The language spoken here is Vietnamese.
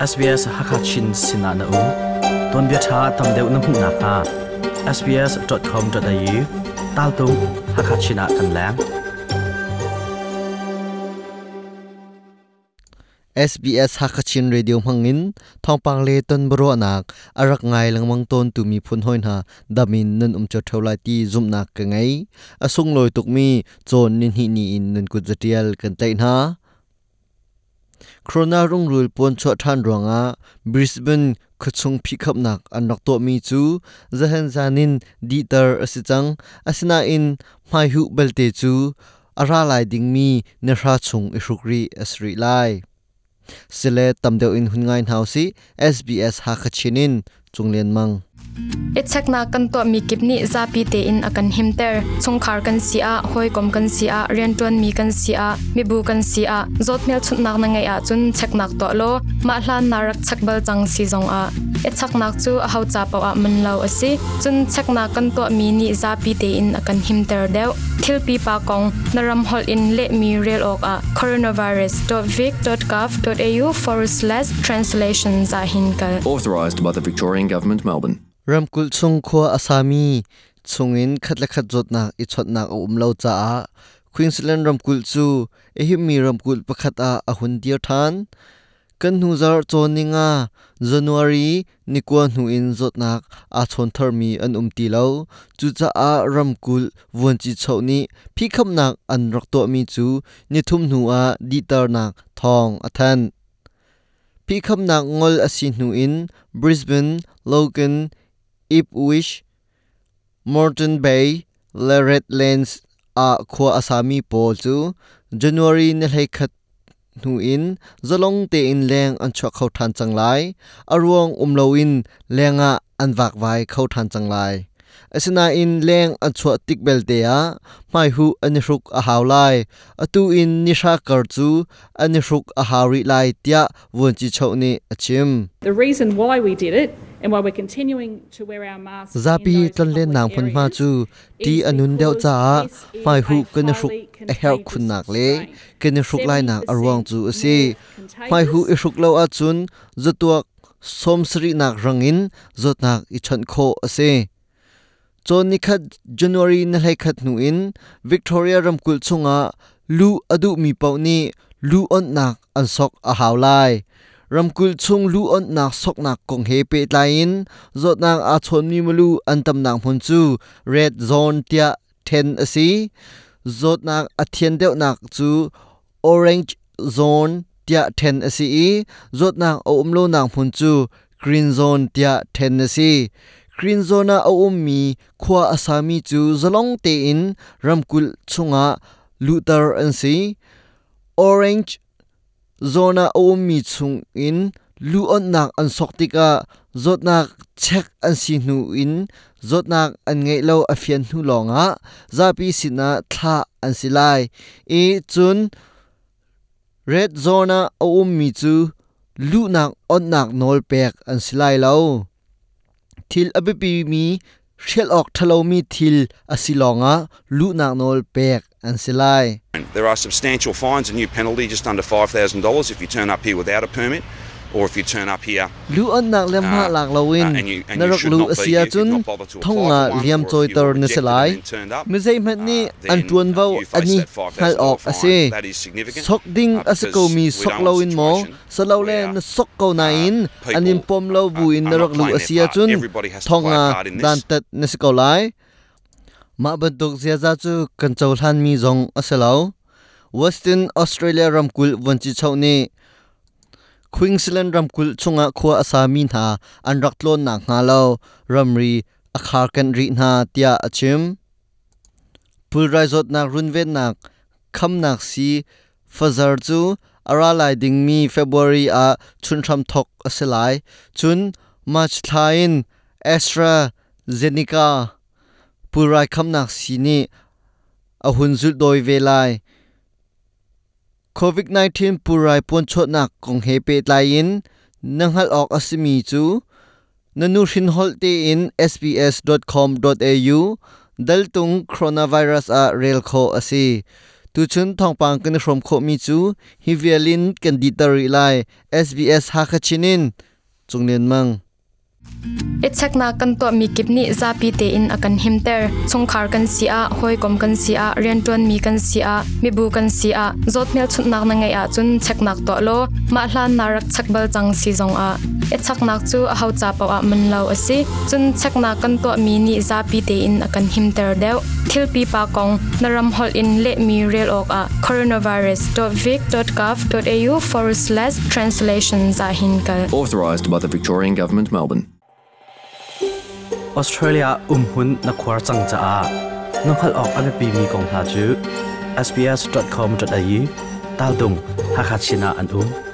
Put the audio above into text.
SBS Hakachin Sinana U Ton bia tha tam deu na mu na ka sbs.com.au tal tu Hakachina kan lang SBS Hakachin Radio Mangin thongpang le ton bro nak arak ngai langmang ton tumi phun hoin ha damin nan um chaw tholai ti zum nak ka ngai asung loi tuk mi chon nin hi ni in nan ku jatial kan Tai Na โครนารุงรุลปวนชวทันรวงอาบริสเบนขชงพิกับนักอันนักตัวมีจูจะเห็นจานินดีเตอร์อสิจังอสินาอินไม่หุเบลเตจูอาราลายดิงมีเนราชงอิรุกรีอสริไลสิเลตำเดียวอินหุนงายเฮาซี SBS ฮักชินินจงเลียนมัง ichakna kan to mi kipni zapi te in akan himter chungkhar kan sia hoi kom kan sia riantuan mi kan sia mi bu kan sia zot mel chutnak na ngai a chun cheknak to lo. Ma hlan narak chakbal chang si zong a. Ichaknak chu a hau cha paw a man lo asi chun chekna kan to mi ni zapi te in akan himter deu. Thilpi pa kong naram hol in le mi rel ok a. coronavirus.vic.gov.au forward slash translation za hinkal by the Victorian Government, Melbourne ramkul chung khua asami chungin khatla khat jot na i chot nak um lo cha a. Queensland ramkul chu e mi ramkul pakhat a ahun dir than. Kan hu zar choninga january nikwa nu in zot nak a chon thar mi an um ti lo. Chu cha a ramkul won chi chhoni phi kham nak an rak to mi chu ni thum nu a di tar nak thong athan phi kham nak ngol asi nu in brisbane, logan Ipswich, Moreton Bay, le Redlands a khua asami pol chu January na hlei khat nu in zalong te in leng an chwa khau than changlai arwong umlo in lenga an wak vai khau than changlai asina in leng an chwa tik bel te a mai hu an ruk a haulai atu in nisha kar chu an ruk a hauri lai tia won chi chho achim The reason why we did it and why we're continuing to wear our masks in zapi tlan len nang phun ma chu ti anun because cha mai hu kan ruk a contagious khun nak le kan ruk lai nak arwang chu 70% ase mai hu i contagious. ruk lo a chun zatuak som sri nak rangin zot nak i chan kho ase chon ni khat january na hlai khat nu in victoria ramkul chunga lu adu mi pau ni lu on nak an sok a haulai ramkul chung lu on nak sok nak kong he pe tlain zot nak a chon mi mulu an tam nak hun chu, red zone tia 10 asi zot nak a thien deu nak chu, orange zone tia 10 asi zot nak o umlo nak hun chu, green zone tia 10 asi green zone a um mi khwa asami chu, zalong te in, ramkul chunga lutar an si, orange zona om mi chung in lu on nak an sok tika zot nak chek an si nu in, zot nak an ngei lo a fian nu longa zapi sina thla an si lai. E chun red zona om mi chu lu nak on nak nol pek an si lai lo. Thil abipi mi hrel ok thalo mi thil asilonga lu nak nol pek an si lai There are substantial fines, a new penalty just under $5,000 if you turn up here without a permit or if you turn up here. lu on nak lem ha Uh, lak lawin uh, and and narak lu be asia chun thonga liam choi were ne selai and mi zai mat ni uh, an tuan uh, face ani that $5,000 hal ok ase sok ding uh, asako mi sok don't lo want a in mo situation salo le na sok ko na uh, in people, anin pom lo bu in uh, narak lu asia chun thonga in dan tat ne se ko lai ma ban tok zia za chu kan chau hlan mi zong asalo western australia ramkul wanchi chau ni Queensland ramkul chunga khua asami na an raklon na nga lo ramri akhar kan ri na tia achim pulrai zot nak runven nak, kham nak si, fazar chu, ara lai ding mi february a chun tham thok aselai, chun march thain astra zenica ปุรายคำนักสีนี้อหุนจุดโดยเวลาโควิด -19 ปุรายปวนชดนักของเฮเปตลายินนังหัลออกอสมีจูนันูชินฮอลเตอิน sbs.com.au ดัลตุงโครนาไวรัสอาเรลโคอสีตูชุนทองปังกันชมโคมีจูฮิเวลินกันดิตาริไล SBS ฮักชินินจงเลียนมัง Ichakna kan to mi kipni zapi te in akan himter chungkhar kan sia hoi kom kan sia riantuan mi kan sia mi bu kan sia. Zotmel chutnak na ngai a chun cheknak to lo. Ma hlan narak chakbal chang si zong a. Ichaknak chu a hau cha paw a man lo asi chun chakna kan to mi ni zapi te in akan himter deu. Thilpi pa kong. Naram hol in le mi rel ok a. coronavirus.vic.gov.au forward slash translation za hinkal authorized by the Victorian Government, Melbourne. Australia um hun na khwar chang cha a. Nonghal ok ame pi mi kong ha chu. Sbs.com.au tal dung hakhat china an um.